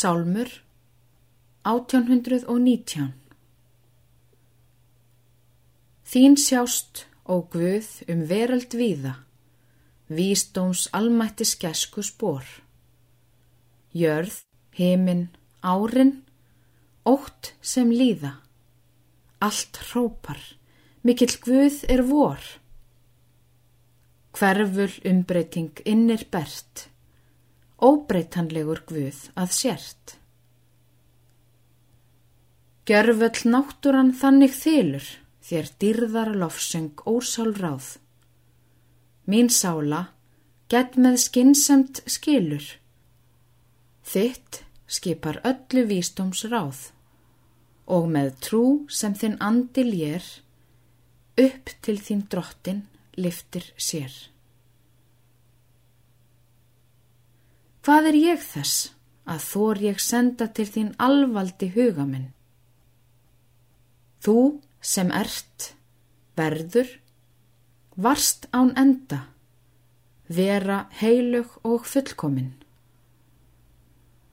Sálmur 1819 Þín sjást, ó Guð, um veröld víða, vísdóms almætti skesku spór. Jörð, heiminn, árin, ótt sem líða, allt hrópar, mikill Guð er vor. Hverful umbreyting innir bert, óbreytanlegur Guð að sért. Gjörföll náttúran þannig þylur, þér dyrðar lofsöng ósál ráð. Mín sála, gett með skinsamt skilur. Þitt skipar öllu vístóms ráð og með trú sem þinn andi lér, upp til þín drottin liftir sér. Hvað er ég þess að þór ég senda til þín alvaldi hugaminn? Þú sem ert, verður, varst án enda, vera heilug og fullkominn.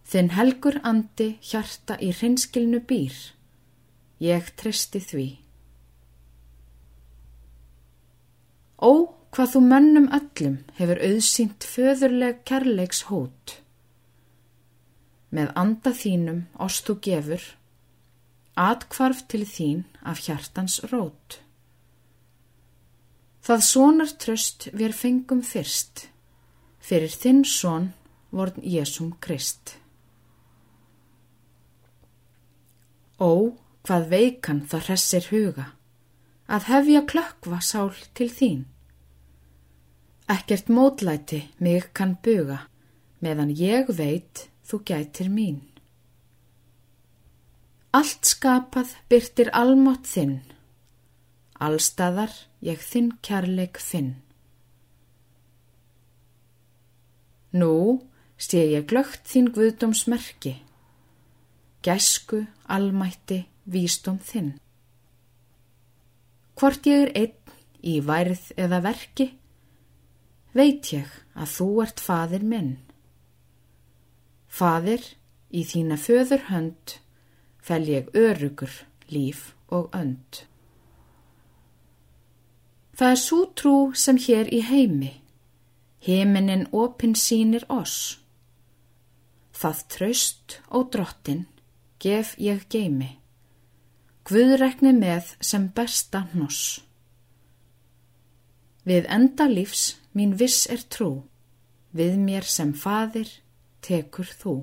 Þinn helgur andi hjarta í hreinskilnu býr, ég treysti því. Ó, hvað þú mönnum öllum hefur auðsýnt föðurleg kærleiks hót. Með anda þínum ost þú gefur, atkvarf til þín af hjartans rót. Það sonar tröst við fengum fyrst, fyrir þinn son vorn Jésum Krist. Ó, hvað veikan það hressir huga, að hefja klökkva sál til þín. Ekkert mótlæti mig kann buga, meðan ég veit þú gætir mín. Allt skapað byrtir almátt þinn, allstaðar ég þinn kærleik finn. Nú sé ég glögt þín guðdómsmerki, gæsku, almætti, vísdóm þinn. Hvort ég er einn í værið eða verki, veit ég að þú ert fadir minn. Fadir, í þína föður hönd, fel ég örugur líf og önd. Það er svo trú sem hér í heimi, heiminin opin sínir oss. Það tröst og drottin gef ég geimi, Guðrekni með sem besta hnoss. Við enda lífs mín viss er trú, við mér sem fadir tekur þú.